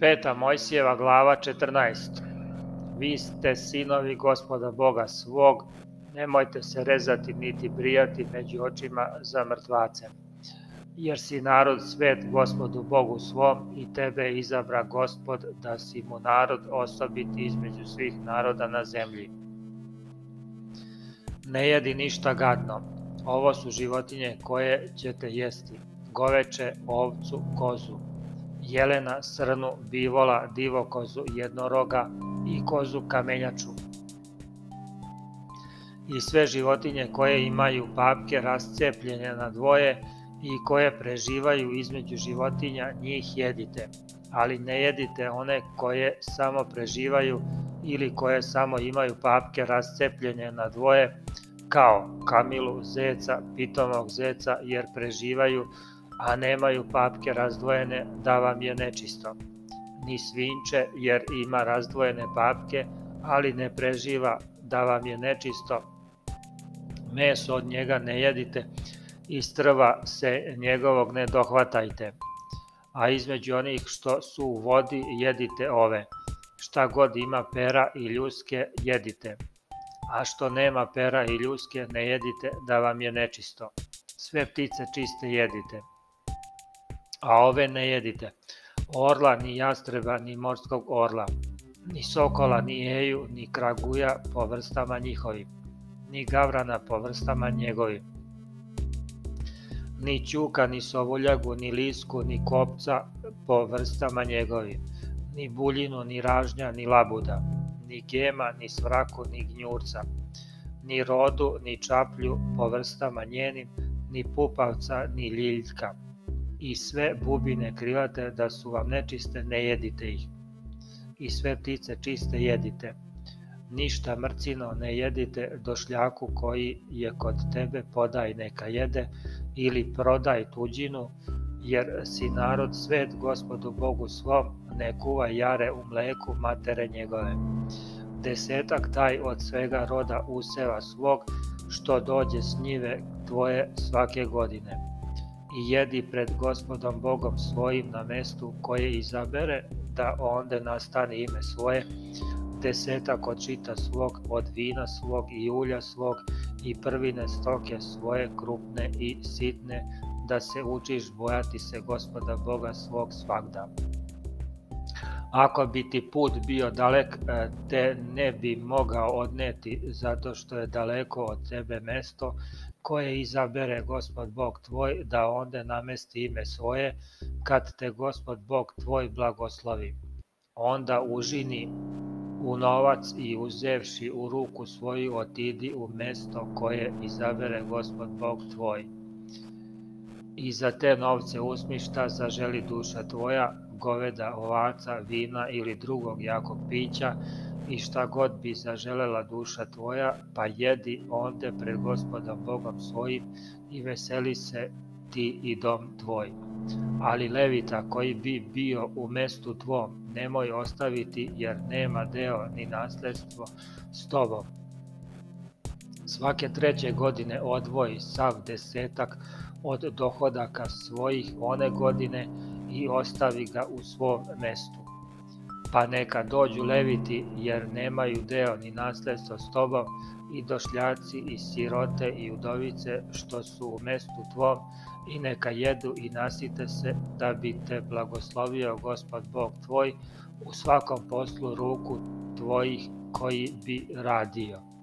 Peta Mojsijeva glava 14 Vi ste sinovi gospoda Boga svog, nemojte se rezati niti brijati među očima za mrtvace. Jer si narod svet gospodu Bogu svom i tebe izabra gospod da si mu narod osobit između svih naroda na zemlji. Ne jedi ništa gadno, ovo su životinje koje ćete jesti, goveče, ovcu, kozu jelena, srnu, bivola, divokozu, jednoroga i kozu kamenjaču. I sve životinje koje imaju papke rascepljene na dvoje i koje preživaju između životinja njih jedite, ali ne jedite one koje samo preživaju ili koje samo imaju papke rascepljene na dvoje kao kamilu zeca, pitomog zeca jer preživaju a nemaju papke razdvojene da vam je nečisto. Ni svinče jer ima razdvojene papke, ali ne preživa da vam je nečisto. Meso od njega ne jedite, i strva se njegovog ne dohvatajte. A između onih što su u vodi jedite ove. Šta god ima pera i ljuske jedite. A što nema pera i ljuske ne jedite da vam je nečisto sve ptice čiste jedite a ove ne jedite. Orla, ni jastreba, ni morskog orla, ni sokola, ni eju, ni kraguja po vrstama njihovim, ni gavrana po vrstama njegovim, ni ćuka, ni sovuljagu, ni lisku, ni kopca po vrstama njegovim, ni buljinu, ni ražnja, ni labuda, ni gema, ni svraku, ni gnjurca, ni rodu, ni čaplju po vrstama njenim, ni pupavca, ni ljiljka i sve bubine krivate da su vam nečiste ne jedite ih i sve ptice čiste jedite ništa mrcino ne jedite došljaku koji je kod tebe podaj neka jede ili prodaj tuđinu jer si narod svet gospodu Bogu svom ne kuva jare u mleku matere njegove desetak taj od svega roda useva svog što dođe s njive tvoje svake godine i jedi pred gospodom Bogom svojim na mestu koje izabere, da onda nastane ime svoje, desetak od čita svog, od vina svog i ulja svog i prvine stoke svoje krupne i sitne, da se učiš bojati se gospoda Boga svog svakda. Ako bi ti put bio dalek, e, te ne bi mogao odneti, zato što je daleko od tebe mesto koje izabere gospod Bog tvoj, da onda namesti ime svoje, kad te gospod Bog tvoj blagoslovi. Onda užini u novac i uzevši u ruku svoju otidi u mesto koje izabere gospod Bog tvoj. I za te novce usmišta zaželi duša tvoja, goveda, ovaca, vina ili drugog jakog pića i šta god bi zaželela duša tvoja, pa jedi onde pred gospodom Bogom svojim i veseli se ti i dom tvoj. Ali levita koji bi bio u mestu tvom, nemoj ostaviti jer nema deo ni nasledstvo s tobom. Svake treće godine odvoji sav desetak od dohodaka svojih one godine i ostavi ga u svom mestu. Pa neka dođu leviti, jer nemaju deo ni nasledstvo s tobom, i došljaci i sirote i udovice što su u mestu tvom, i neka jedu i nasite se, da bi te blagoslovio Gospod Bog tvoj u svakom poslu ruku tvojih koji bi radio.